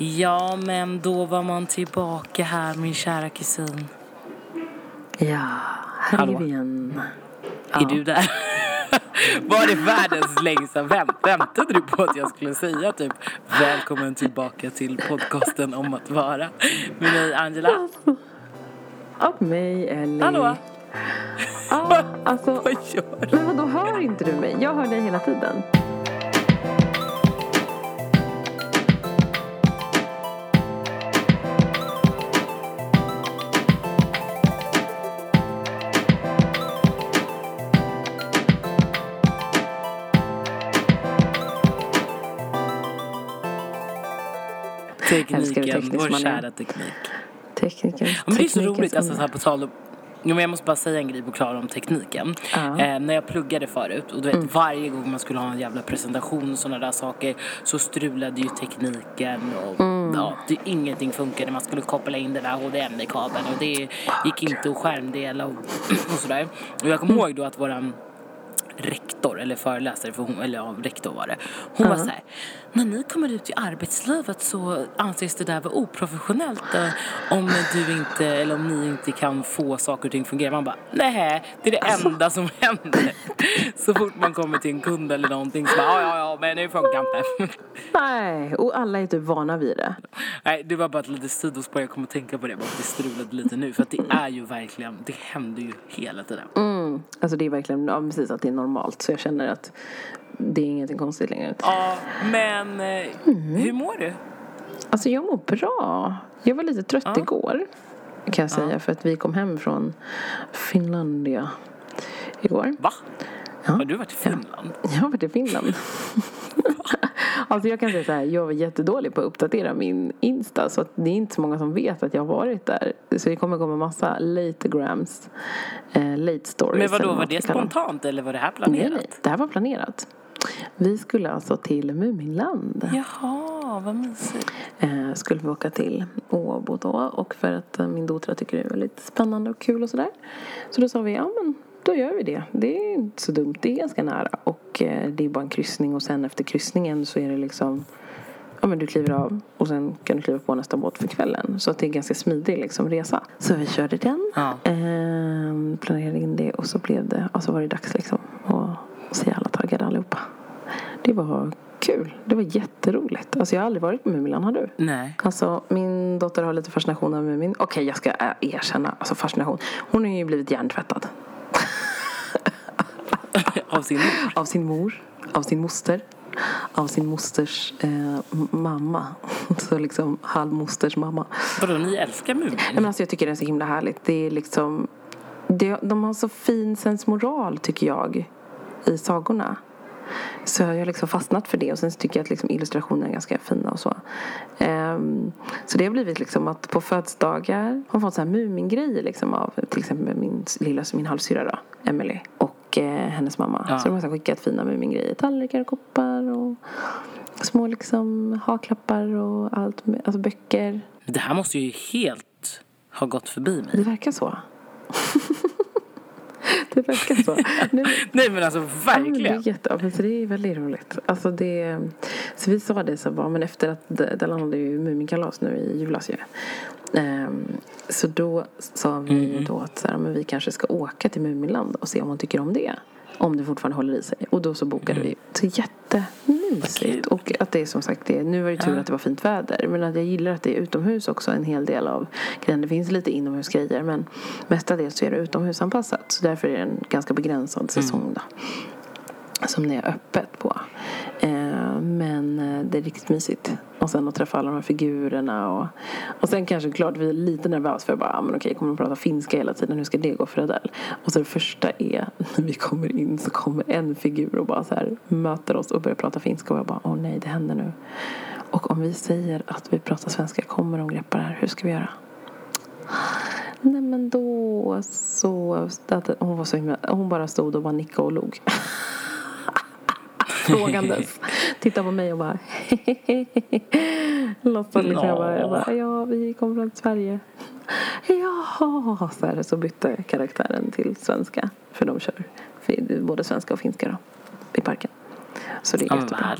Ja, men då var man tillbaka här, min kära kusin. Ja, här Hallå. är vi igen. Är du där? Var det världens längsta vänt? Väntade du på att jag skulle säga typ välkommen tillbaka till podcasten om att vara med mig Angela? Och mig, Ellie. Hallå? Ja, alltså. Vad gör du? Men vadå, hör inte du mig? Jag hör dig hela tiden. Tekniken, vår kära teknik. Tekniken. Ja, men det är så roligt, alltså så här på tal om Jo, men jag måste bara säga en grej på klar om tekniken. Mm. Eh, när jag pluggade förut och du vet varje gång man skulle ha en jävla presentation och sådana där saker så strulade ju tekniken och Mm. ja, det, ingenting funkade. Man skulle koppla in den där HDMI-kabeln och det gick inte att skärmdela och, och sådär. Och jag kommer Mm. ihåg då att våran rektor eller föreläsare, för hon, eller ja, rektor var det. Hon var så här, när ni kommer ut i arbetslivet så anses det där vara oprofessionellt eh, om du inte, eller om ni inte kan få saker och ting fungera. Man bara, nej, det är det Alltså. enda som händer. Så fort man kommer till en kund eller någonting så bara, ja, ja, ja, men det funkar inte. Nej, och alla är typ vana vid det. Nej, det var bara ett litet sidospår, jag kommer att tänka på det, bara att det strulade lite nu. För att det är ju verkligen, det händer ju hela tiden. Mm. Alltså det är verkligen, ja precis att det är normalt. Så jag känner att det är ingenting konstigt längre. Ja, men eh, Mm. hur mår du? Alltså jag mår bra. Jag var lite trött igår. Kan jag säga. För att vi kom hem från Finlandia igår. Va? Ja. Har du varit i Finland? Jag har varit i Finland. alltså jag kan säga så här, jag var jättedålig på att uppdatera min Insta så att det är inte så många som vet att jag har varit där. Så det kommer komma massa lategrams, eh, late stories. Men vadå, var det spontant eller var det här planerat? nej, det här var planerat. Vi skulle alltså till Muminland. Jaha, vad mysigt. Eh, skulle vi åka till Åbo då och för att eh, min dotter tycker det är väldigt spännande och kul och sådär. Så då sa vi, ja men då gör vi det. Det är inte så dumt, det är ganska nära och eh, det är bara en kryssning och sen efter kryssningen så är det liksom Ja men du kliver av och sen kan du kliva på nästa båt för kvällen. Så att det är en ganska smidig liksom, resa. Så vi körde den. Ja. Eh, planerade in det och så blev det, och så var det dags liksom. Och så är alla taggade allihopa. Det var kul. Det var jätteroligt. Alltså jag har aldrig varit på Mumiland, har du? Nej. Alltså min dotter har lite fascination av Mumin. Okej jag ska äh, erkänna, alltså fascination. Hon har ju blivit hjärntvättad. Av sin mor? Av sin mor, av sin moster, av sin mosters eh, mamma. Så liksom halvmosters mamma. Vadå, ni älskar Mumin? Nej, men alltså jag tycker det är så himla härligt. Det är liksom, det, de har så fin sensmoral tycker jag i sagorna. Så jag har liksom fastnat för det och sen tycker jag att liksom illustrationerna är ganska fina och så. Ehm, så det har blivit liksom att på födelsedagar har man fått så här Mumingrejer liksom av till exempel min lilla, min halvsyrra då, Emily och eh, hennes mamma. Ja. Så de har så skickat fina Mumingrejer, tallrikar och koppar och små liksom haklappar och allt, alltså böcker. Det här måste ju helt ha gått förbi mig. Det verkar så. det verkar så. Nej, Nej men alltså Ja, men det, verkligen. är jätte, ja, det är väldigt roligt. Alltså det, så vi sa det så bara, men efter att det, det landade ju Muminkalas nu i julas ju. Ehm, så då sa vi då att så här, men vi kanske ska åka till Muminland och se om hon tycker om det. Om det fortfarande håller i sig. Och då så bokade vi. Så jättemysigt. Och att det är som sagt det. Nu var det tur att det var fint väder. Men att jag gillar att det är utomhus också en hel del av grejen. Det finns lite inomhusgrejer. Men mestadels så är det utomhusanpassat. Så därför är det en ganska begränsad säsong då som det är öppet på. Men eh, det är riktigt mysigt. Och sen att träffa alla de här figurerna. Och, och sen kanske klart vi är lite nervösa för bara, ah, men okej, kommer de prata finska hela tiden? Hur ska det gå för Adele? Och så det första är när vi kommer in så kommer en figur och bara så här möter oss och börjar prata finska. Och jag bara, åh nej, det händer nu. Och om vi säger att vi pratar svenska, kommer de greppa det här? Hur ska vi göra? Nej men då så, hon var så himla, hon bara stod och bara nickade och log. Frågandes. Tittade på mig och bara Låtsas liksom. Jag bara, jag bara, ja vi kommer från Sverige. Ja, så, här, så bytte karaktären till svenska. För de kör både svenska och finska då, i parken. Så det är jättebra.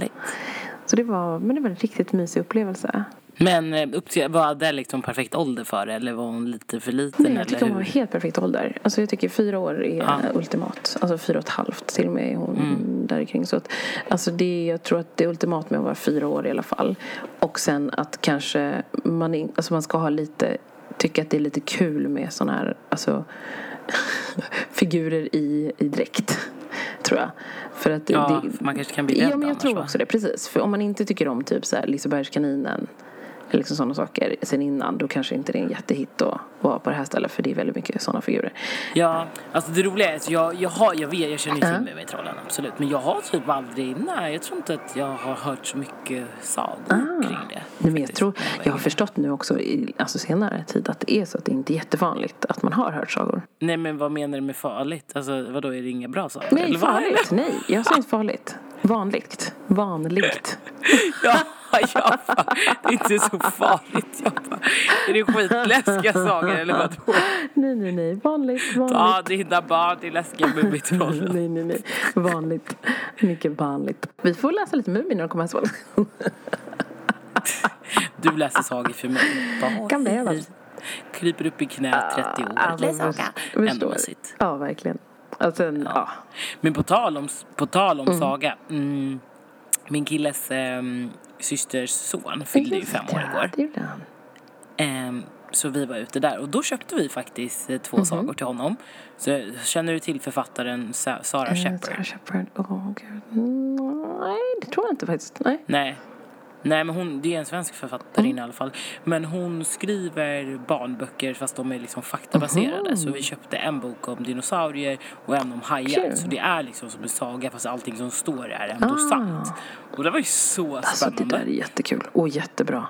Så det var, men det var en riktigt mysig upplevelse. Men eh, upp till, var det liksom perfekt ålder för det eller var hon lite för liten? Nej, jag tycker hon var helt perfekt ålder. Alltså jag tycker fyra år är Ja. ultimat. Alltså fyra och ett halvt till och med är hon Mm. där kring. Så att, alltså det, jag tror att det är ultimat med att vara fyra år i alla fall. Och sen att kanske man, in, alltså man ska ha lite, tycka att det är lite kul med sådana här, alltså figurer i, i dräkt. Tror jag. För att Ja, det, man kanske kan bli rädd Ja, men jag annars, tror va? också det. Precis. För om man inte tycker om typ så här Lisebergskaninen liksom sådana saker sen innan då kanske inte det är en jättehit att vara på det här stället för det är väldigt mycket sådana figurer. Ja, alltså det roliga är att jag, jag, har, jag vet, jag känner ju till Ja. mig trollen absolut. Men jag har typ aldrig, nej jag tror inte att jag har hört så mycket sagor kring det. Ah. Nej, men jag, tror, jag har förstått nu också i alltså senare tid att det är så att det inte är jättevanligt att man har hört sagor. Nej men vad menar du med farligt? Alltså vadå är det inga bra sagor? Nej, farligt. Nej, jag sa inte farligt. Vanligt. Vanligt. Ja, ja, det är inte så farligt. Jag bara, är det skitläskiga sagor eller vadå? Nej, nej, nej. Vanligt. Vanligt. Ta dina barn till läskiga Mumintrollen. Nej, nej, nej. Vanligt. Mycket vanligt. Vi får läsa lite Mumin när de kommer hem. Du läser sagor för mig. Bara, Kan behövas. Kryper upp i knät 30 år. Ja, Läs saga. Ändå mysigt. Ja, verkligen. Och sen, ja. Men på tal om, på tal om saga. Mm, min killes ehm, systers son fyllde ju fem år igår. Det gjorde han. Ehm, så vi var ute där och då köpte vi faktiskt eh, två Mhm. sagor till honom. Så känner du till författaren Sa- Sarah Eh, Shepard? Sarah Shepard. Åh, gud. Mm, Nej, det tror jag inte faktiskt. Nej. Nej. Nej men hon, det är en svensk författarinna i alla fall. Men hon skriver barnböcker fast de är liksom faktabaserade. Så vi köpte en bok om dinosaurier och en om hajar. Kul. Så det är liksom som en saga fast allting som står är ändå Ah. sant. Och det var ju så Alltså det spännande. där är jättekul och jättebra.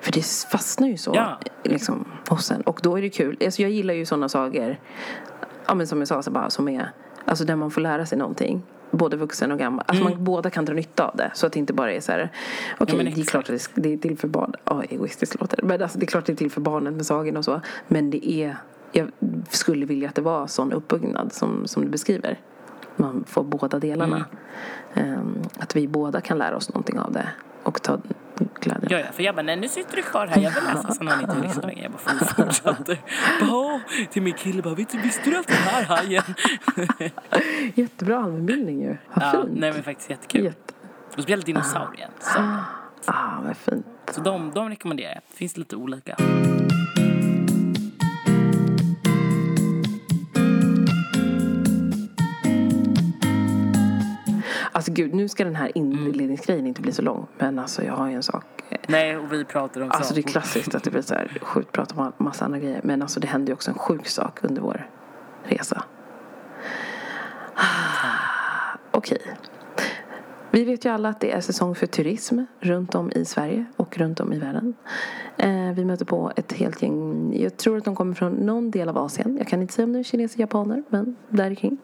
För det fastnar ju så Ja. liksom, hos en. Och då är det kul. Alltså, jag gillar ju sådana sagor, ja, men som jag sa, så bara, som är, alltså där man får lära sig någonting. Både vuxen och gammal. Alltså man båda kan dra nytta av det. Så att det inte bara är så här, okej Mm. men det är klart att det, är till för barn. Ja, egoistiskt låter. Men alltså, det är klart att det är till för barnen med sagorna och så. Men det är, jag skulle vilja att det var sån uppbyggnad som, som du beskriver. Man får båda delarna. Mm. Ehm, att vi båda kan lära oss någonting av det. Och ta glädje. Ja, ja, för jag bara, nej nu sitter du kvar här, jag vill läsa. Sen har han inte lyssnat längre. Jag bara for- fortsatte. Till min kille bara, visste du att den här hajen? Jättebra allmänbildning ju. Vad Ja, fint. nej men faktiskt jättekul. Jätte... Och speciellt dinosaurien. Så, Ah, vad fint. så de, de rekommenderar jag. Finns lite olika. Alltså gud, nu ska den här inledningsgrejen inte bli så lång. Men alltså jag har ju en sak. Nej, och vi pratar om Alltså det är klassiskt att det blir så här sjukt prat om massa andra grejer. Men alltså det hände ju också en sjuk sak under vår resa. Ah, Okej. Vi vet ju alla att det är säsong för turism runt om i Sverige och runt om i världen. Eh, vi möter på ett helt gäng, jag tror att de kommer från någon del av Asien. Jag kan inte säga om det är kineser, japaner, men där kring.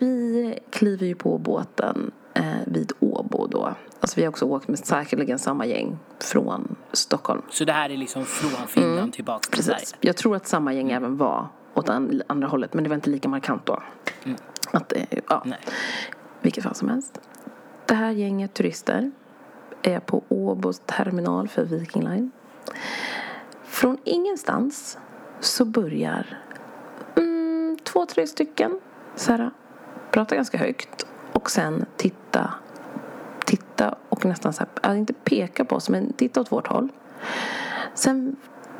Vi kliver ju på båten eh, vid Åbo då. Alltså vi har också åkt med säkerligen samma gäng från Stockholm. Så det här är liksom från Finland tillbaka till Sverige. Precis. Jag tror att samma gäng även var åt an- andra hållet men det var inte lika markant då. Att, eh, ja, Nej. vilket fall som helst. Det här gänget turister är på Åbos terminal för Viking Line. Från ingenstans så börjar mm, två, tre stycken så här, prata ganska högt och sen titta titta och nästan så här, inte peka på oss men titta åt vårt håll. Sen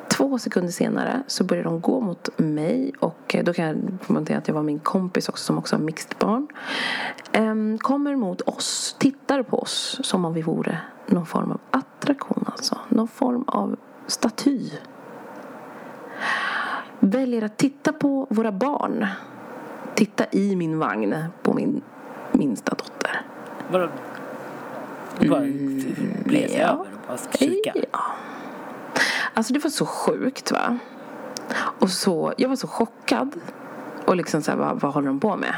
två sekunder senare så börjar de gå mot mig och eh, då kan jag kommentera att jag var min kompis också som också har mixed barn. Ehm, kommer mot oss, tittar på oss som om vi vore någon form av attraktion alltså. Någon form av staty. Väljer att titta på våra barn. Titta i min vagn på min minsta dotter. Vadå? Du bara blev ja. över och bara kika? Ja. Alltså det var så sjukt va. Och så, jag var så chockad. Och liksom så här, vad, vad håller de på med?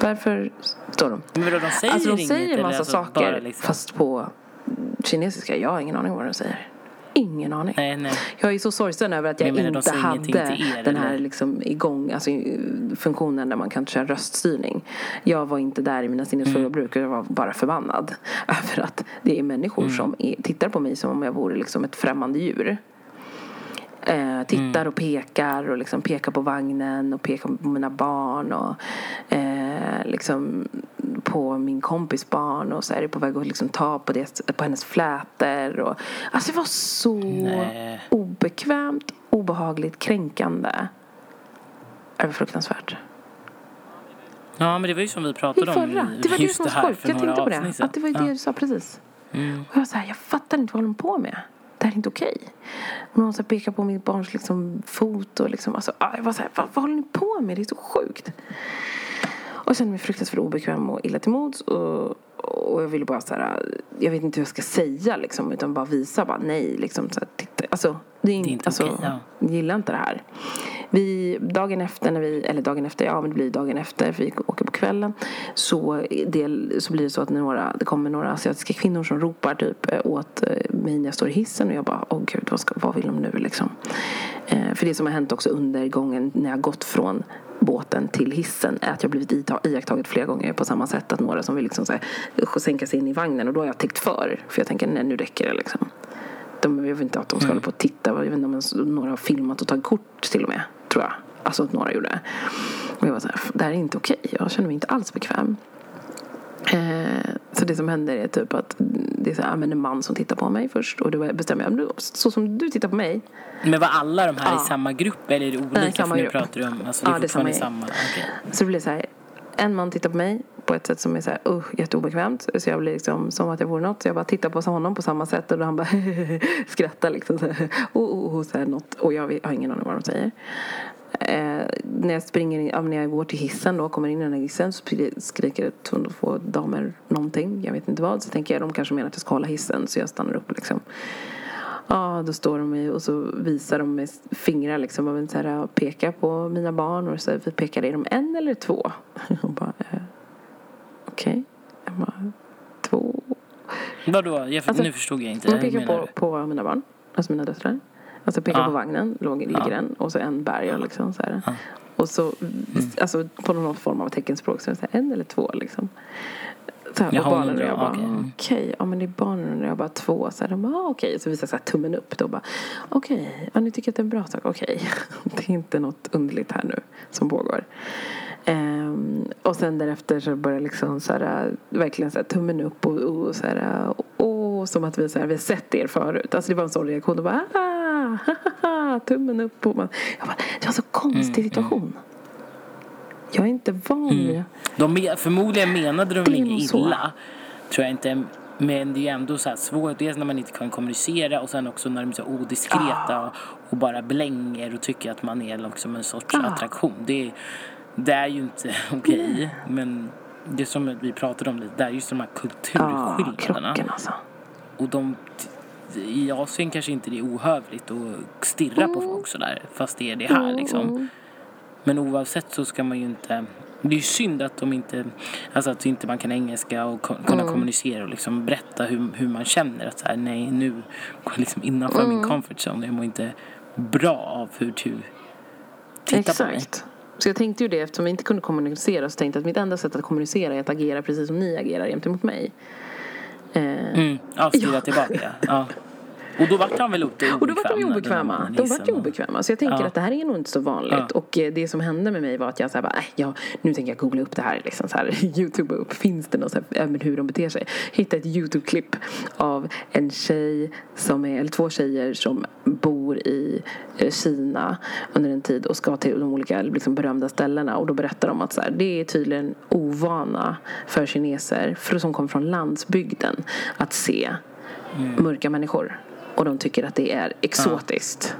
Varför står de? Men vadå, de säger Alltså de inget? säger en eller massa alltså saker liksom- fast på kinesiska. Jag har ingen aning vad de säger. Ingen aning. Nej, nej. Jag är så sorgsen över att jag, menar, inte hade er, den här liksom igång, alltså funktionen där man kan köra röststyrning. Jag var inte där i mina sinnesfulla Mm. bruk och jag var bara förbannad över att det är människor Mm. som är, tittar på mig som om jag vore liksom ett främmande djur. Eh, tittar Mm. och pekar och liksom pekar på vagnen och pekar på mina barn och eh, liksom på min kompis barn och så är det på väg att liksom ta på, det, på hennes flätor. Och, alltså det var så Nej. obekvämt, obehagligt, kränkande. Det var fruktansvärt. Ja, men det var ju som vi pratade om förra. Det var det just som var för Jag tänkte på det. avsnitt. Att det var ju det du sa precis. Mm. Och jag var så här, jag fattar inte vad de håller på med. Det här är inte okej. Och någon så pekar på mitt barns liksom fot och liksom, alltså, ah, jag var så här, vad, vad håller ni på med? Det är så sjukt. Och jag kände mig fruktansvärt obekväm och illa till mods. Och, och jag ville bara så här, jag vet inte hur jag ska säga liksom, utan bara visa, bara nej liksom. Så här, titta. Alltså, det är inte, inte alltså, okej, ja. gillar inte det här. Vi, dagen efter, när vi, eller dagen efter, ja men det blir dagen efter, för vi åker på kvällen. Så, del, så blir det så att några, det kommer några asiatiska kvinnor som ropar typ eh, åt eh, mig när jag står i hissen. Och jag bara, åh gud, vad, ska, vad vill de nu liksom? Eh, för det som har hänt också under gången när jag gått från båten till hissen är att jag blivit iakttaget flera gånger på samma sätt. Att några som vill liksom så här, sänka sig in i vagnen och då har jag täckt för. För jag tänker, nej nu räcker det liksom. De, jag vet inte att de ska hålla på och titta. Jag vet inte om några har filmat och tagit kort till och med. Tror jag. Alltså att några gjorde. Och jag var så här, det här är inte okej. Jag känner mig inte alls bekväm. Eh, så det som händer är typ att det är så här, ja, men en man som tittar på mig först. Och då bestämmer jag, så som du tittar på mig. Men var alla de här Ja. i samma grupp eller är det olika? Nej, samma för nu grupp. pratar du om, alltså det Ja, är det är samma samma. okej. Så det blir så här, en man tittar på mig på ett sätt som är så här, uh, jätteobekvämt. Så jag blir liksom som att jag vore något. Så jag bara tittar på honom på samma sätt och då han bara skrattar liksom så här, oh, oh, oh, så här något. Och jag har ingen aning vad de säger. Eh, när jag springer in, ja, när jag går till hissen då, kommer in i den här hissen så skri- skriker två damer någonting, jag vet inte vad. Så tänker jag, de kanske menar att jag ska hålla hissen så jag stannar upp liksom. Ja, då står de i- och så visar de med fingrar liksom och så här, pekar på mina barn och så här, vi pekar, är de en eller två? Och bara, eh, okej. Jag bara, två. Vadå? Jag, Alltså, nu förstod jag inte. Hur pekar på, på mina barn, alltså mina döttrar. Alltså pekar Ja. på vagnen, låg, ligger en och så en bär liksom så här. Ja. Och så, alltså på någon form av teckenspråk så är det så här, en eller två liksom. Så här, Jaha, och barnen och jag jag, bara, okej. Mm. okej, ja men det är barnen och jag bara två. Så här, de bara, ah, okej. Så visar jag så här, tummen upp då bara, okej, ja, ni tycker att det är en bra sak, okej. Det är inte något underligt här nu som pågår. Ehm, och sen därefter så börjar liksom så här, verkligen så här, tummen upp och, och så här, och, som att vi, så här, vi har sett er förut. Alltså det var en sån reaktion. Och bara, ah, haha, tummen upp. Och man, jag bara, det var en så konstig situation. Jag är inte van vid De förmodligen menade de är inget illa. Tror jag inte. Men det är ändå så här svårt. Dels när man inte kan kommunicera och sen också när de är så odiskreta och bara blänger och tycker att man är liksom en sorts Ah. attraktion. Det, det är ju inte okej. Men det som vi pratade om lite, det är just de här ja, kulturskillnaderna. krocken alltså. och de, i Asien kanske inte det är ohövligt att stirra på folk sådär. Fast det är det här liksom. Men oavsett så ska man ju inte det är ju synd att de inte, alltså att inte man kan engelska och kunna kommunicera och liksom berätta hur, hur man känner att så här, nej nu går jag liksom innanför min comfort zone. Jag mår inte bra av hur du tittar på mig. Så jag tänkte ju det eftersom vi inte kunde kommunicera så tänkte jag att mitt enda sätt att kommunicera är att agera precis som ni agerar gentemot mig. Eh, Mm, ja, skriva Ja. tillbaka. Ja. Och då vart han väl lite obekväm? Och då var de obekväma. De hissen var ju och- obekväma. Så jag tänker Ja. att det här är nog inte så vanligt. Ja. Och eh, det som hände med mig var att jag sa bara, äh, ja, nu tänker jag googla upp det här. Liksom, så här Youtube upp. Finns det något så här, men hur de beter sig? Hitta ett Youtube-klipp av en tjej som är, eller två tjejer som bor i eh, Kina under en tid och ska till de olika liksom, berömda ställena. Och då berättar de att så här, det är tydligen ovana för kineser, för som kommer från landsbygden, att se mörka människor. Och de tycker att det är exotiskt.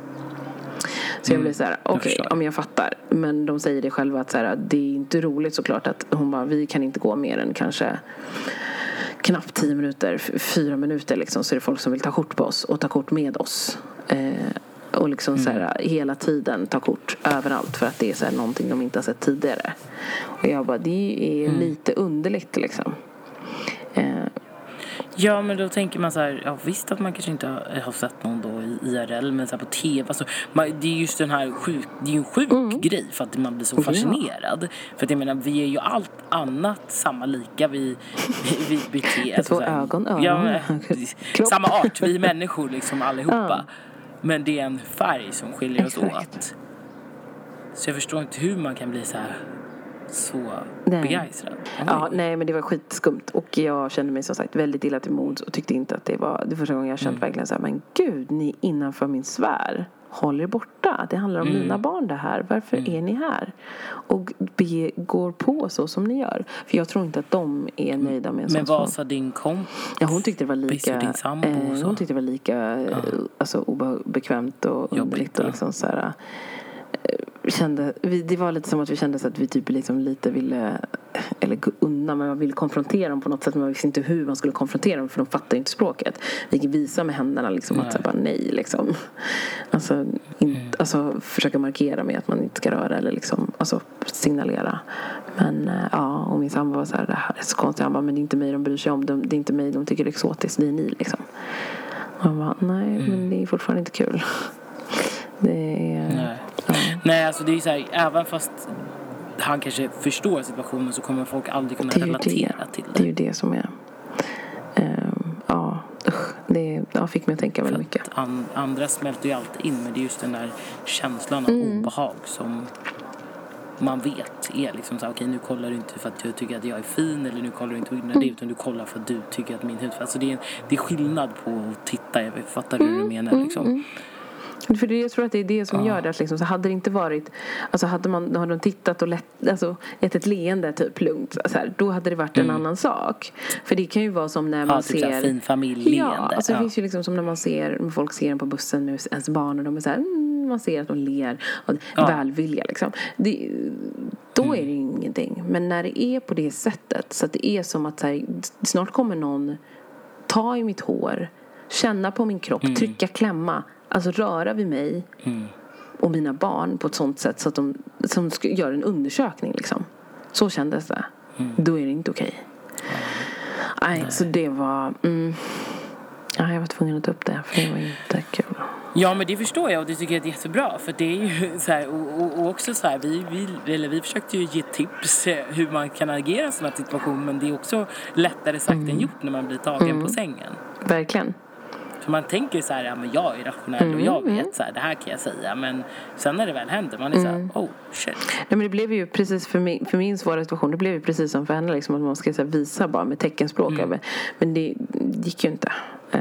Så jag blir så här, okej, ja, men jag fattar. Men de säger det själva att så här, det är inte roligt såklart att hon bara, vi kan inte gå mer än kanske knappt tio minuter, fyra minuter liksom, så är det folk som vill ta kort på oss och ta kort med oss. Eh, och liksom så här, hela tiden ta kort överallt för att det är så här, någonting de inte har sett tidigare. Och jag bara, det är lite underligt liksom. Eh, Ja, men då tänker man så här, ja visst att man kanske inte har, har sett någon då i IRL, men så här på TV, alltså, man, det är just den här sjuk, det är ju en sjuk Mm. grej för att man blir så fascinerad. För att jag menar, vi är ju allt annat samma lika, vi, vi beter alltså, två ögon, öron, ja. Samma art, vi är människor liksom allihopa. Men det är en färg som skiljer oss Exakt. åt. Så jag förstår inte hur man kan bli så här så Nej. begeistrad. Ja, nej men det var skitskumt och jag kände mig som sagt väldigt illa till mods och tyckte inte att det var det första gången jag känt verkligen så här, men gud, ni är innanför min sfär. Håll er borta. Det handlar om mina barn det här. Varför är ni här? Och be, går på så som ni gör. För jag tror inte att de är nöjda med en Men vad sa din kompis? Ja, hon tyckte det var lika, din sambo och eh, hon tyckte det var lika eh, alltså, obekvämt och Jobbigt, underligt och ja. liksom så här, kände, vi, det var lite som att vi kände så att vi typ liksom lite ville eller undan men man ville konfrontera dem på något sätt men man visste inte hur man skulle konfrontera dem för de fattar ju inte språket. Vi gick visa med händerna liksom att så bara nej liksom. Alltså, in, Mm. alltså försöka markera med att man inte ska röra eller liksom alltså signalera. Men eh, ja, och min sambo var så här, det här är så konstigt. Han bara, men det är inte mig de bryr sig om. De, det är inte mig de tycker det är exotiskt, det är ni liksom. Och han bara, nej Mm. men det är fortfarande inte kul. Det är... Nej. Ja. Nej, alltså det är så här, även fast han kanske förstår situationen så kommer folk aldrig kunna är relatera det. till Det är det. ju det som är... ehm, ja, usch. Det ja, fick mig att tänka väldigt mycket. an, andra smälter ju alltid in men det är just den där känslan av Mm. obehag som man vet är liksom så här, okej nu kollar du inte för att du tycker att jag är fin eller nu kollar du inte på det Mm. utan du kollar för att du tycker att min hudfärg, alltså det är, det är skillnad på att titta, jag fattar hur Mm, du menar liksom. För det, jag tror att det är det som gör det. Att liksom, så hade det inte varit... Alltså hade, man, hade de tittat och lätt, alltså, gett ett leende typ lugnt. Så här, då hade det varit en annan sak. För det kan ju vara som när man Ja, typ ser... såhär fin familjleende. Ja, alltså det Ja. finns ju liksom som när man ser när folk ser en på bussen med ens barn och de är så här, mm, man ser att de ler och Ja. välvilja liksom. Det, då är det ingenting. Men när det är på det sättet så att det är som att så här, snart kommer någon ta i mitt hår, känna på min kropp, trycka, klämma, alltså röra vid mig Mm. och mina barn på ett sånt sätt så att de som gör en undersökning liksom. Så kändes det. Då är det inte okej. Nej, så det var... Mm, ja, jag var tvungen att ta upp det för det var inte kul. Ja men det förstår jag och det tycker jag är jättebra för det är ju så här, och, och, också så här, vi, vi, eller vi försökte ju ge tips eh, hur man kan agera i en sån här situation men det är också lättare sagt Mm. än gjort när man blir tagen på sängen. Verkligen. För man tänker så här, ja men jag är rationell Mm, och jag vet så här, det här kan jag säga men sen när det väl händer man är så Mm. här, oh shit. Nej, men det blev ju precis för min, för min svåra situation, det blev ju precis som för henne liksom, att man ska så här, visa bara med teckenspråk Mm. Men det, gick ju inte. Eh,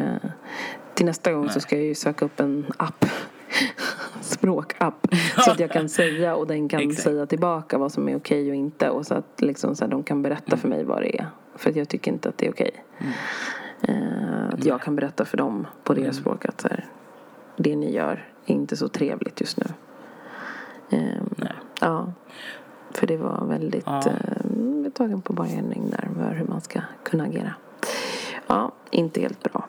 till nästa gång så ska jag ju söka upp en app. Språkapp. Så att jag kan säga och den kan säga tillbaka vad som är okej och inte. Och så att liksom, så här, de kan berätta för mig vad det är. För att jag tycker inte att det är okej. Eh, att jag kan berätta för dem på deras språk att här, det ni gör är inte så trevligt just nu. Eh, Nej. Ja, för det var väldigt Ja. eh, tagen på bar gärning där för hur man ska kunna agera. Ja, inte helt bra.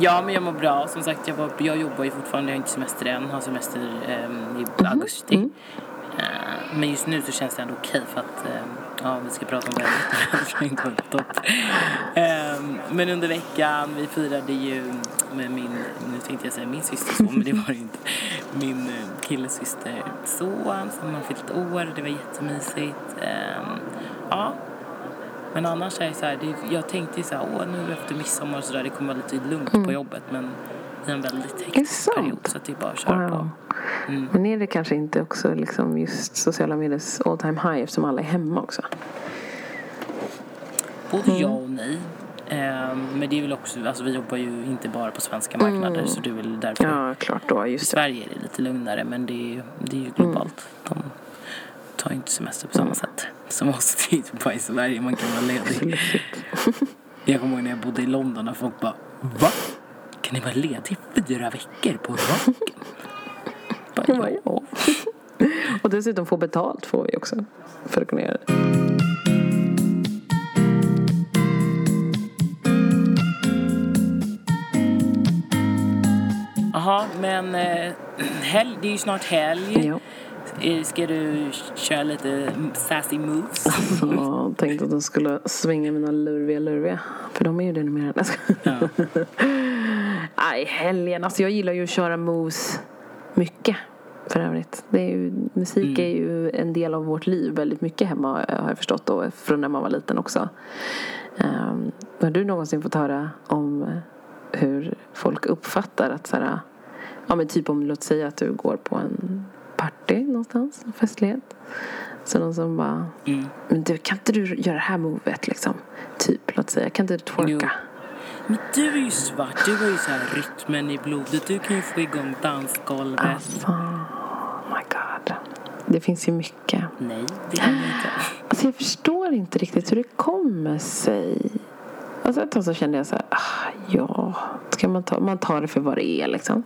Ja men jag mår bra, som sagt jag, var, jag jobbar ju fortfarande, jag har inte semester än, har semester ehm, i Mhm. augusti. Mm. Eh, men just nu så känns det ändå okej för att ehm, Ja, vi ska prata om varit topp. Ehm, men under veckan, vi firade ju med min, nu tänkte jag säga min syster son, men det var det inte. Min eh, killes syster son som har fyllt år. Det var jättemysigt. Ehm, ja, men annars är det så här, det, jag tänkte så här, åh nu efter midsommar och så där, det kommer vara lite lugnt på jobbet. Men är en väldigt Mm. Hektisk period så att det är bara att köra på. Wow. Mm. Men är det kanske inte också liksom just sociala mediers all time high eftersom alla är hemma också? Både Mm. ja och nej. Ehm, men det är väl också, alltså vi jobbar ju inte bara på svenska marknader så det är väl därför. Mm. Ja, klart då. I Just det. Sverige är det lite lugnare men det är det är ju globalt. Mm. Tar ju inte semester på samma sätt som oss typ bara i Sverige. Man kan vara ledig. Jag kommer ihåg när jag bodde i London och folk bara Va? Kan ni vara lediga fyra veckor på raken? Bara, ja. Och dessutom få betalt får vi också för att kunna göra det. Jaha, men eh, helg, det är ju snart helg. Ja. Ska du köra lite sassy moves? Jag tänkte att de skulle svinga mina lurviga lurviga. För de är ju det numera. Ja. Nej, helgen. Alltså jag gillar ju att köra moves mycket. För övrigt. Det är ju, musik är ju en del av vårt liv väldigt mycket hemma har jag förstått då. Från när man var liten också. Um, har du någonsin fått höra om hur folk uppfattar att så här, ja men typ om låt säga att du går på en party någonstans, en festlighet. Så någon som bara, Mm. men du kan inte du göra det här movet liksom? Typ, låt säga, kan inte du twerka? Men du är ju svart, du har ju så här rytmen i blodet. Du kan ju få igång dansgolvet. Alltså, oh my god. Det finns ju mycket. Nej, det kan inte. Alltså jag förstår inte riktigt hur det kommer sig. Alltså ett tag så kände jag så här, ah, ja, ska man ta, man tar det för vad det är liksom.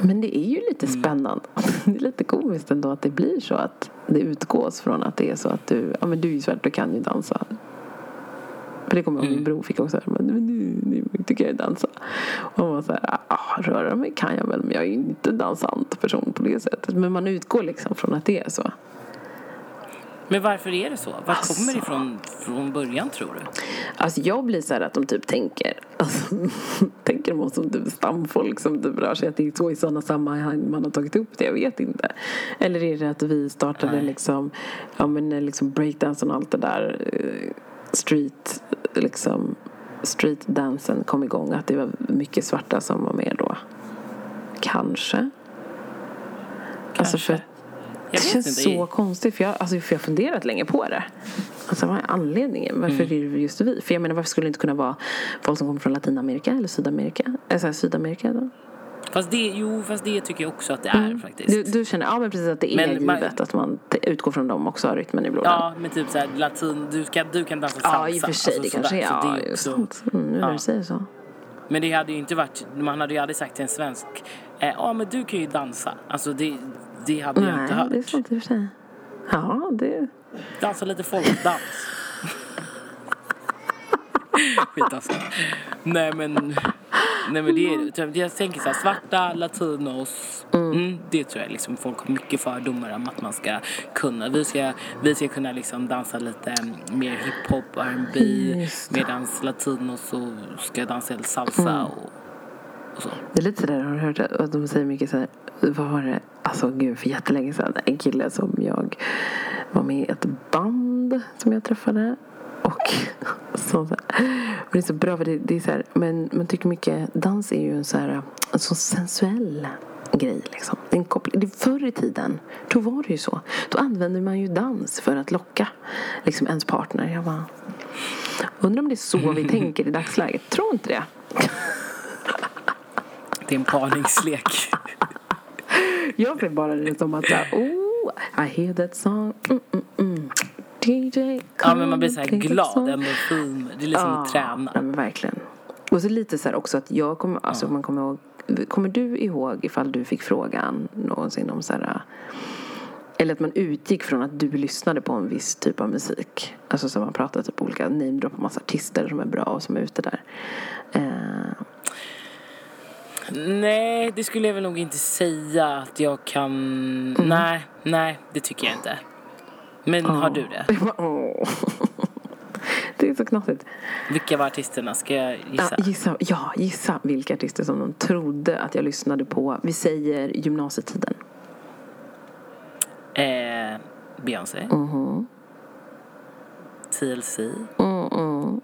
Men det är ju lite spännande. Det är lite komiskt ändå att det blir så att det utgås från att det är så att du, ja men du är ju svart, du kan ju dansa. För det kommer jag ihåg min bror fick också, men nu, nu tycker jag dansa. Och man var så här, ah, röra mig kan jag väl men jag är ju inte dansant person på det sättet. Men man utgår liksom från att det är så. Men varför är det så? Var Alltså. kommer det ifrån från början tror du? Alltså jag blir så här att de typ tänker alltså, Tänker de oss som typ stamfolk som typ rör sig att det är så i sådana sammanhang man har tagit upp det, jag vet inte. Eller är det att vi startade Nej. liksom Ja men när liksom breakdansen och allt det där eh, Street liksom Streetdansen kom igång att det var mycket svarta som var med då Kanske Alltså för Kanske. Jag det känns inte. så konstigt för jag, alltså, för jag har funderat länge på det. Alltså vad är anledningen? Varför Mm. är det just vi? För jag menar varför skulle det inte kunna vara folk som kommer från Latinamerika eller Sydamerika? Eller så här, Sydamerika då? Fast det, jo, fast det tycker jag också att det är faktiskt. Du, du känner, ja men precis att det är Men man- givet att man utgår från dem också rytmen i blodet. Ja, men typ såhär latin, du, ska, du kan dansa salsa. Ja, i och för sig. alltså det kanske är, ja, det är också- sant. Mm, nu när Ja. du säger så. Men det hade ju inte varit, man hade ju aldrig sagt till en svensk, eh, ja men du kan ju dansa. Alltså det, det hade jag inte Nej, hört. det är sant i och för sig. Ja, det... Dansa lite folkdans. Skit alltså. Nej men, nej men det är, typ, jag tänker såhär, svarta, latinos. Mm, det tror jag liksom folk har mycket fördomar om att man ska kunna. Vi ska, vi ska kunna liksom dansa lite mer hiphop, R&B medan latinos så ska dansa salsa och, och så. Det är lite sådär, har du hört att de säger mycket såhär, vad var det, alltså gud för jättelänge sedan, en kille som jag var med i ett band som jag träffade och så, så och det är så bra för det, det är så här, men man tycker mycket, dans är ju en så här, en så sensuell grej liksom. Det är en koppling, det förr i tiden, då var det ju så. Då använde man ju dans för att locka liksom ens partner. Jag bara, undrar om det är så vi tänker i dagsläget, tror inte det. Det är en parningslek. Jag blev bara det som att såhär, oh, I hear that song, mm, mm, mm. DJ, ja men man blir så här glad, endorfin. Det är liksom att träna. Ja, men verkligen. Och så lite så här också att jag kommer, alltså man kommer ihåg, kommer du ihåg ifall du fick frågan någonsin om så här, eller att man utgick från att du lyssnade på en viss typ av musik. Alltså så man pratar typ olika, namedroppar massa artister som är bra och som är ute där. Eh, Nej, det skulle jag väl nog inte säga att jag kan... Nej, nej, det tycker jag inte. Men har du det? Det är så knasigt. Vilka var artisterna? Ska jag gissa? Ja, gissa, ja, gissa vilka artister som de trodde att jag lyssnade på. Vi säger gymnasietiden. Eh, Beyoncé. Mhm. TLC. Mm,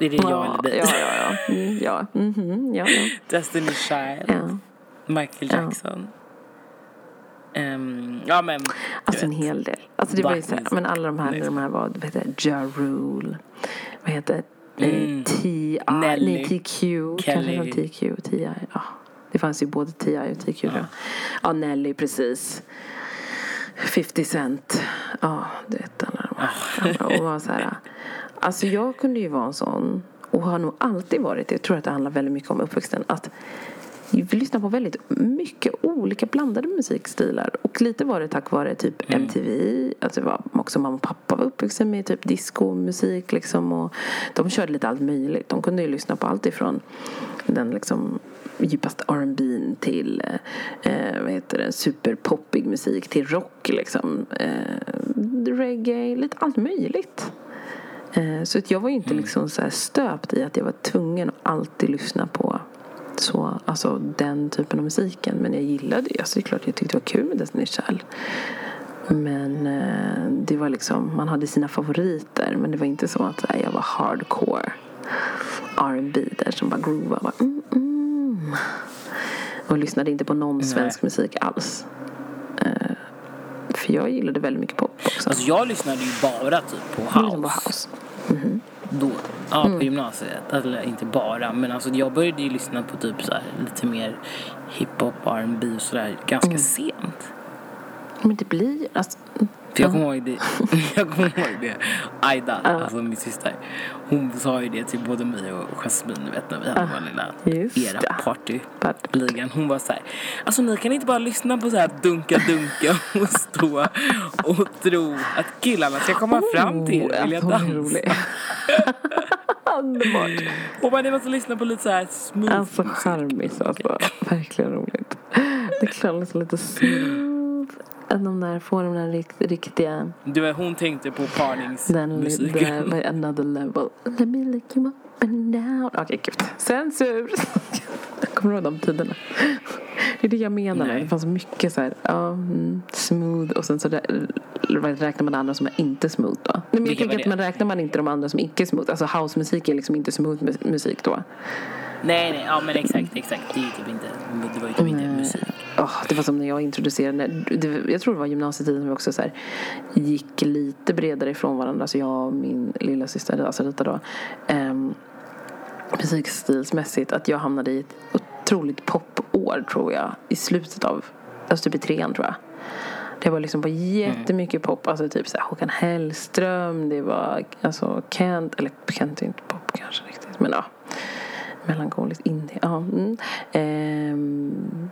mm. Är det jag eller dig? Ja, ja, ja. Mm, ja. mhm, ja, ja. Destiny Child. ja. Michael Ja. Jackson. Ehm, ja men, Alltså en vet. hel del. Alltså det var ju så här, men alla de här, music. de här var, vad heter det, Ja Rule. Vad heter det? Mm. T.I. Nej, TQ. Kanske från TQ. T.I. Ja. Det fanns ju både T.I. och TQ. Ja. ja, Nelly precis. 50 Cent. Ja, du vet alla de här. Och var så här, alltså jag kunde ju vara en sån och har nog alltid varit det. Jag tror att det handlar väldigt mycket om uppväxten. Att vi lyssnar på väldigt mycket olika blandade musikstilar. Och lite var det tack vare typ MTV. Alltså var också mamma och pappa var uppvuxna med typ discomusik liksom. Och de körde lite allt möjligt. De kunde ju lyssna på allt ifrån den liksom djupaste R&B till eh, vad heter det, superpoppig musik till rock liksom. Eh, reggae, lite allt möjligt. Eh, så jag var ju inte liksom så stöpt i att jag var tvungen att alltid lyssna på så, alltså den typen av musiken. Men jag gillade ju, alltså det är klart jag tyckte det var kul med Destiny's Child. Men eh, det var liksom, man hade sina favoriter men det var inte så att här, jag var hardcore R&B där som bara groovade. Bara, mm, mm. Och lyssnade inte på någon Nej. svensk musik alls. Eh, för jag gillade väldigt mycket pop också. Alltså jag lyssnade ju bara typ på house. på house. Då. Ja, Mm. på gymnasiet. Eller inte bara. Men alltså jag började ju lyssna på typ så här lite mer hiphop, R&B och sådär ganska Mm. sent. Men det blir, alltså, För jag kommer ihåg det, jag kommer ihåg det. Aida, alltså min syster. Hon sa ju det till både mig och Jasmine, du vet när vi hade vår lilla just era party. Ligan. Hon var så här, alltså ni kan inte bara lyssna på så här dunka dunka och stå och tro att killarna ska komma fram till er och vilja dansa. Underbart. Och ni måste lyssna på lite så här smooth Alltså charmis alltså. Verkligen roligt. Det känns lite smooth. Att de där får de där rikt, riktiga, Du vet, hon tänkte på den parningsmusiken. där, another level. Let me lick you up and down. Okej, gud. Censur. Kommer du ihåg de tiderna? Det är det jag menar. Nej. Det fanns mycket så här, ja, mm, smooth och sen så rä- räknar man andra som är inte smooth då. Nej, men jag Vilka tänker att man räknar man inte de andra som icke smooth. Alltså housemusik är liksom inte smooth mus- musik då. Nej, nej, ja men exakt, exakt. Det är ju typ inte, det var ju typ inte musik. Åh, det var som när jag introducerade, det, jag tror det var gymnasietiden som vi också så här, gick lite bredare ifrån varandra. Så jag och min lilla syster, alltså Rita då, um, musikstilsmässigt, att jag hamnade i ett otroligt popår tror jag. I slutet av, alltså typ i trean tror jag. Det var liksom på jättemycket pop, alltså typ så här Håkan Hellström, det var alltså Kent, eller Kent är inte pop kanske riktigt, men ja. Melankoliskt indie, ja. Mm. Ehm,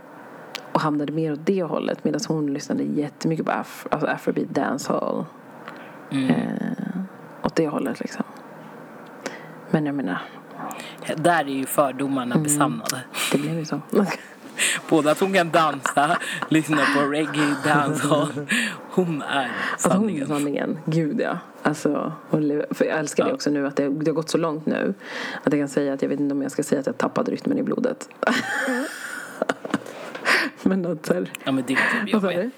och hamnade mer åt det hållet medan hon lyssnade jättemycket på af- alltså afrobeat dancehall. Mm. Eh, åt det hållet liksom. Men jag menar, Där är ju fördomarna Mm. besannade. det blev ju så. Både att hon kan dansa, lyssna på reggae, dancehall. Hon är Alltså hon är sanningen. sanningen. Gud ja. Alltså, för jag älskar det Ja. också nu att det, det har gått så långt nu. Att jag kan säga att jag vet inte om jag ska säga att jag tappat rytmen i blodet. Men att så här, Ja men det har typ jag med.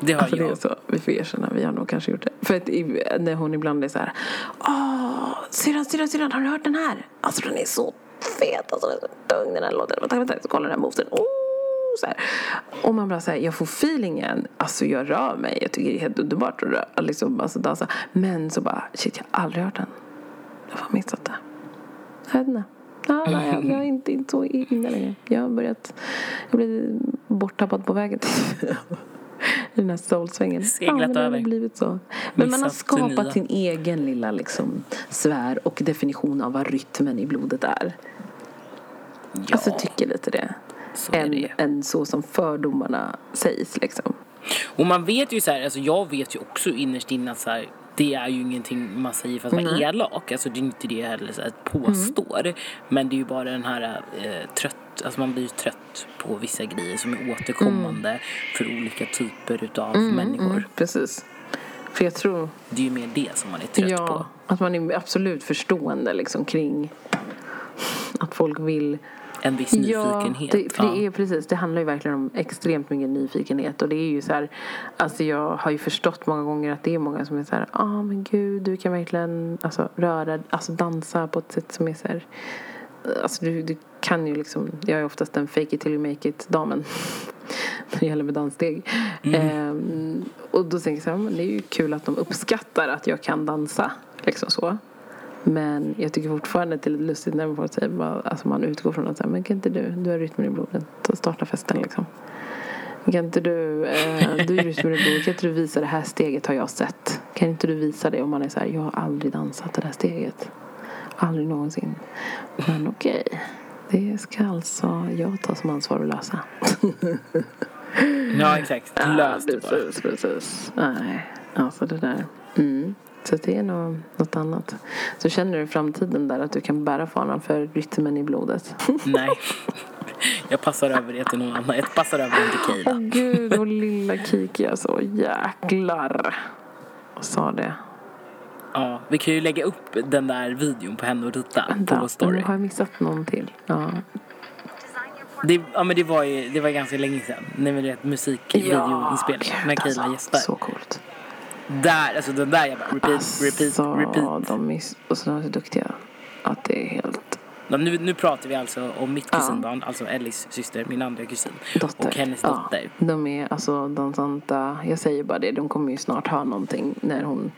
Det har Alltså det är jag. så, vi får erkänna, vi har nog kanske gjort det. För att i, när hon ibland är så här, åh, syrran, syrran, syrran, har du hört den här? Alltså den är så fet, alltså den är så tung den här låten. Vänta, så kolla den här moven. Oh, så här. Och man bara säger, jag får feelingen, alltså jag rör mig, jag tycker det är helt underbart att rör, liksom, alltså dansa. Men så bara, shit, jag har aldrig hört den. Jag har missat det. Jag vet inte. Ah, nej, jag, jag är inte, inte så inne längre. Jag har börjat, jag blev borttappad på vägen i den här soulsvängen. Seglat men det har över. blivit så. Men man har skapat sin egen lilla liksom, sfär och definition av vad rytmen i blodet är. Ja, Alltså tycker lite det. så Än, det än så som fördomarna sägs liksom. Och man vet ju så här, alltså jag vet ju också innerst inne att så här, det är ju ingenting man säger för att vara elak. Alltså det är inte det jag heller så här, påstår. Men det är ju bara den här eh, trött, alltså man blir ju trött på vissa grejer som är återkommande för olika typer utav människor. Precis. För jag tror Det är ju mer det som man är trött ja, på. att man är absolut förstående liksom kring att folk vill En viss nyfikenhet. Ja, det, för det är precis, det handlar ju verkligen om extremt mycket nyfikenhet och det är ju så här, alltså jag har ju förstått många gånger att det är många som är så här, ja ah, men gud du kan verkligen alltså röra, alltså dansa på ett sätt som är så här, alltså du, du kan ju liksom, jag är oftast den fake it till you make it damen när det gäller med danssteg. Ehm, och då tänker jag så här, men det är ju kul att de uppskattar att jag kan dansa, liksom så. Men jag tycker fortfarande att det är lite lustigt när man, får säga, bara- alltså man utgår från att säga, men kan inte du, du har rytmen i blodet, Ta- starta festen liksom. Kan inte du, eh, du är rytmen i blodet, kan inte du visa det här steget har jag sett. Kan inte du visa det? Och man är så här, jag har aldrig dansat det där steget. Aldrig någonsin. Men okej, det ska alltså jag ta som ansvar att lösa. Ja exakt, lös det bara. precis, precis. Nej, alltså det där. Mm. Så det är nog något annat. Så känner du i framtiden där att du kan bära fanan för rytmen i blodet? Nej. Jag passar över det till någon annan. Jag passar över den till Keila. Åh gud, och lilla Kiki alltså. Jäklar. Och sa det. Ja, vi kan ju lägga upp den där videon på henne och Rita på Vänta, vår story. har jag missat någon till. Ja. Det, ja men det var ju det var ganska länge sedan. När vi vet musikvideoinspelning med gud, Keila gästar. Så coolt. Där, alltså den där jag bara repeat, repeat, Alltså, repeat. de är, och så är de så duktiga. Att det är helt Ja, Nu, nu pratar vi alltså om mitt Ja. kusinbarn, alltså Ellis syster, min andra kusin. dotter. Och hennes Ja, dotter. de är alltså de santa, jag säger bara det, de kommer ju snart ha någonting när hon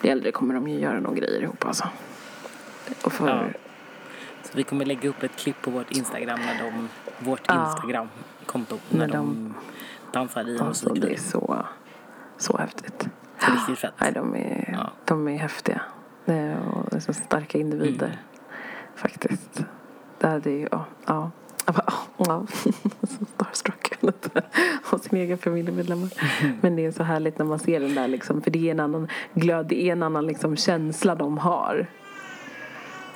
blir äldre kommer de ju göra några grejer ihop alltså. Och för, Ja. Så vi kommer lägga upp ett klipp på vårt Instagram när de, vårt Ja. Instagram-konto, när, När de, de- dansar i alltså det är så, så häftigt. Så riktigt fett. Nej, de är, Ja. de är häftiga. Det är, och så starka individer. Mm. Faktiskt. Det är ju, ja. ja. Jag bara, ja, så starstruck av sin egen familjemedlemmar. Men det är så härligt när man ser den där liksom. För det är en annan glöd, det är en annan liksom känsla de har.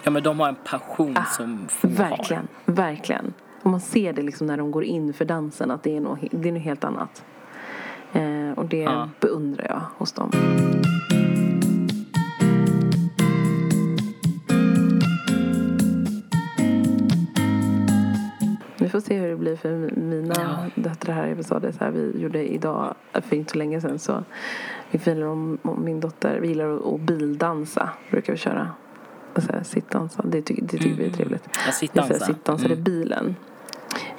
Ja men de har en passion som få har. Ah, Verkligen, verkligen. Och man ser det liksom när de går in för dansen att det är något, det är något helt annat. Eh, och det Ja. beundrar jag hos dem. Får se hur det blir för mina Ja. döttrar här. Jag sa det så här, vi gjorde idag för inte så länge sedan så vi filar om, om min dotter, vi gillar att, bildansa brukar vi köra. Och så här, sittdansa, det tycker, det tycker vi är trevligt. Ja, sittdansa. så här sittdansar i Mm. bilen.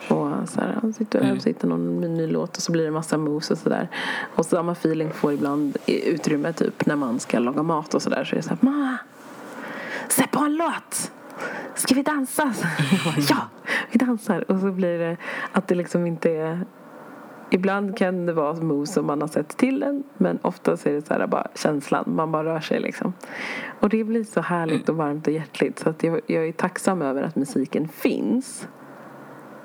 Och så här, sitter Mm. och sitter någon ny låt och så blir det massa moves och sådär. Och samma feeling får ibland i utrymme typ när man ska laga mat och sådär. Så är det såhär, mamma! Sätt på en låt! Ska vi dansa? Ja, vi dansar. Och så blir det att det liksom inte är Ibland kan det vara moves som man har sett till en men oftast är det så här bara känslan, man bara rör sig liksom. Och det blir så härligt och varmt och hjärtligt så att jag, jag är tacksam över att musiken finns.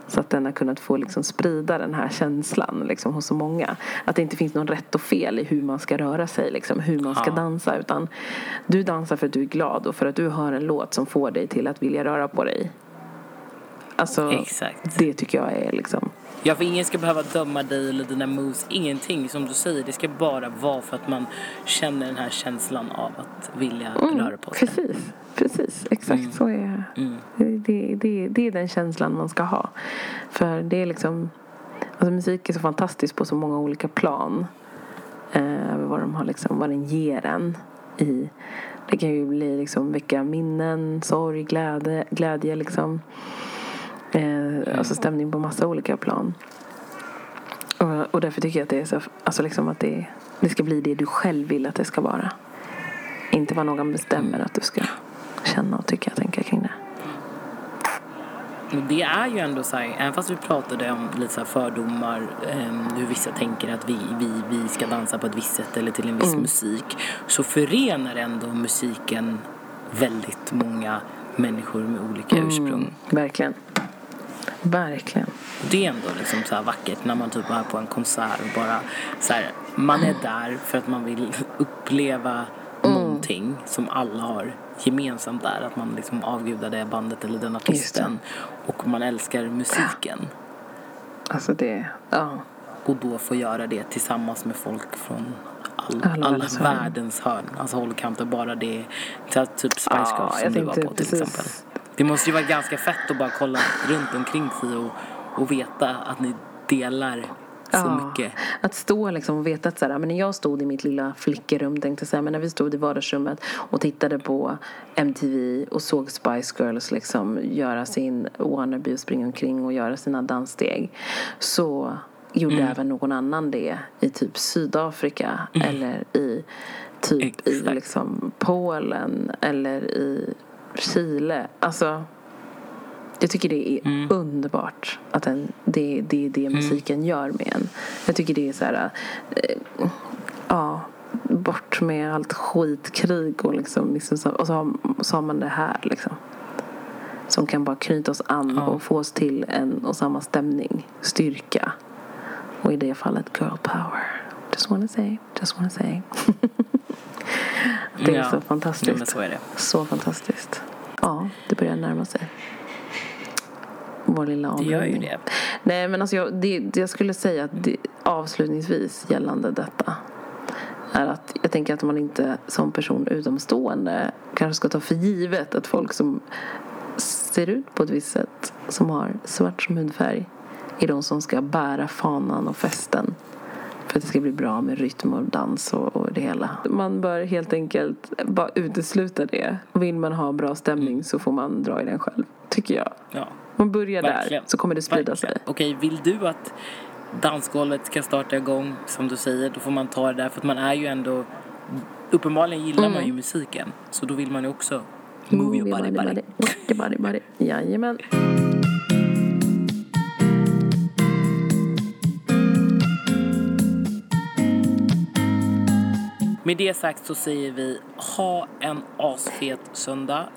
Så att den har kunnat få liksom sprida den här känslan liksom, hos så många. Att det inte finns någon rätt och fel i hur man ska röra sig, liksom, hur man ska Ja. dansa. Utan du dansar för att du är glad och för att du hör en låt som får dig till att vilja röra på dig. Alltså, Exakt. det tycker jag är liksom... Ja, för ingen ska behöva döma dig eller dina moves. Ingenting som du säger. Det ska bara vara för att man känner den här känslan av att vilja röra på sig. Precis, precis. Exakt så är Mm. det, det, det är den känslan man ska ha. För det är liksom... Alltså musik är så fantastisk på så många olika plan. Eh, vad, de har liksom, vad den ger en. I, det kan ju bli liksom väcka minnen, sorg, glädje, glädje liksom. Eh, alltså stämning på massa olika plan. Och, och därför tycker jag att det är så, alltså liksom att det, det ska bli det du själv vill att det ska vara. Inte vad någon bestämmer att du ska känna och tycka och tänka kring det. Och det är ju ändå så här, även fast vi pratade om lite så fördomar, eh, hur vissa tänker att vi, vi, vi ska dansa på ett visst sätt eller till en viss musik, så förenar ändå musiken väldigt många människor med olika ursprung. Verkligen. Verkligen. Det är ändå liksom så vackert när man typ är på en konsert och bara så här, man är där för att man vill uppleva någonting som alla har gemensamt där. Att man liksom avgudar det bandet eller den artisten. Och man älskar musiken. Alltså det, ja. Och då få göra det tillsammans med folk från all, Alla alla, världens hörn. Alltså hållkanter, bara det. Typ Spice Girls Ja, som du var på till precis- exempel. Det måste ju vara ganska fett att bara kolla runt omkring sig och, och veta att ni delar så Ja, mycket. Att stå liksom och veta att så här, men när jag stod i mitt lilla flickerum tänkte jag säga, men när vi stod i vardagsrummet och tittade på MTV och såg Spice Girls liksom göra sin wannabe och springa omkring och göra sina danssteg så gjorde Mm. även någon annan det i typ Sydafrika eller i typ i Exakt. liksom Polen eller i Chile. Alltså jag tycker det är Mm. underbart att en, det, det är det musiken gör med en. Jag tycker det är så här, eh, ja, bort med allt skitkrig och liksom, liksom och så har, så har man det här liksom. Som kan bara knyta oss an Ja. och få oss till en och samma stämning, styrka. Och i det fallet girl power. Just wanna say, just wanna say. Det är Ja. så Ja, fantastiskt. men så är det. Så fantastiskt. Ja, det börjar närma sig. Vår lilla Det gör ju avrundning. det. Nej, men alltså jag, det jag skulle säga att det, avslutningsvis gällande detta är att jag tänker att man inte som person utomstående kanske ska ta för givet att folk som ser ut på ett visst sätt, som har svart som hudfärg, är de som ska bära fanan och festen för att det ska bli bra med rytm och dans och, och det hela. Man bör helt enkelt bara utesluta det. Vill man ha bra stämning så får man dra i den själv, tycker jag. Ja. Man börjar Verkligen. där så kommer det sprida Verkligen. sig. Okej, vill du att dansgolvet ska starta igång, som du säger, då får man ta det där. För att man är ju ändå... Uppenbarligen gillar Mm. man ju musiken. Så då vill man ju också move your body, body. body, body, body. Jajamän. Med det sagt så säger vi ha en asfet söndag.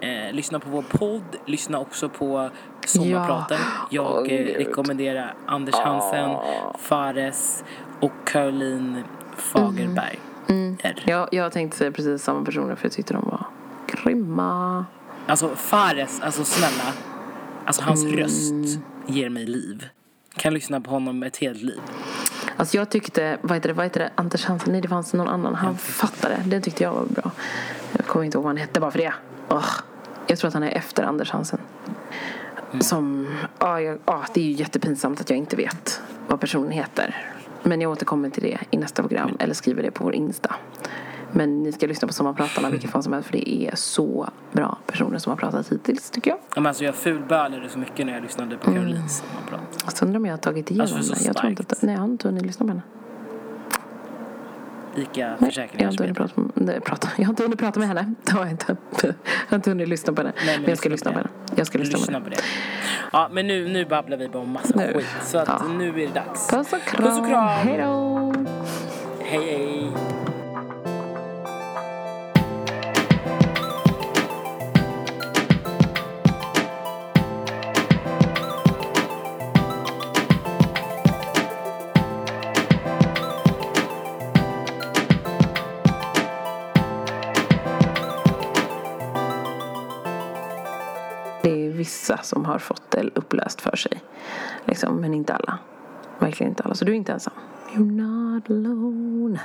Eh, lyssna på vår podd, lyssna också på Sommarpraten. Jag Åh, eh, rekommenderar Anders Hansen, Fares och Caroline Fagerberg. Mm. R. Jag, jag tänkte säga precis samma personer för jag tyckte de var grymma. Alltså Fares, alltså snälla. Alltså hans Mm. röst ger mig liv. Kan lyssna på honom ett helt liv. Alltså jag tyckte, vad heter det, vad heter det, Anders Hansen, nej det fanns någon annan, han fattade, det tyckte jag var bra. Jag kommer inte ihåg vad han hette bara för det. Ugh. Jag tror att han är efter Anders Hansen. Som, ja, jag, ja, det är ju jättepinsamt att jag inte vet vad personen heter. Men jag återkommer till det i nästa program eller skriver det på vår Insta. Men ni ska lyssna på Sommarpratarna vilken fan som helst för det är så bra personer som har pratat hittills tycker jag. Ja, men Alltså jag fulbölade så mycket när jag lyssnade på Carolines sommarprat. Jag undrar om jag har tagit igenom Alltså, så det. Jag tror inte att, nej jag har inte hunnit lyssna på henne. Ica jag Försäkringar. prata. Jag har inte hunnit prata med henne. Det har jag inte. Jag har inte hunnit lyssna på henne. Nej, men jag ska lyssna på henne. Jag ska lyssna, Lyssna på på det. Ja, men nu, nu babblar vi bara om massa Nu. skit. Så att Ja. nu är det dags. Puss och kram. Puss och kram. Hej då. Hej, hej. Vissa som har fått det upplöst för sig. Liksom, men inte alla. Verkligen inte alla. Så du är inte ensam. You're not alone.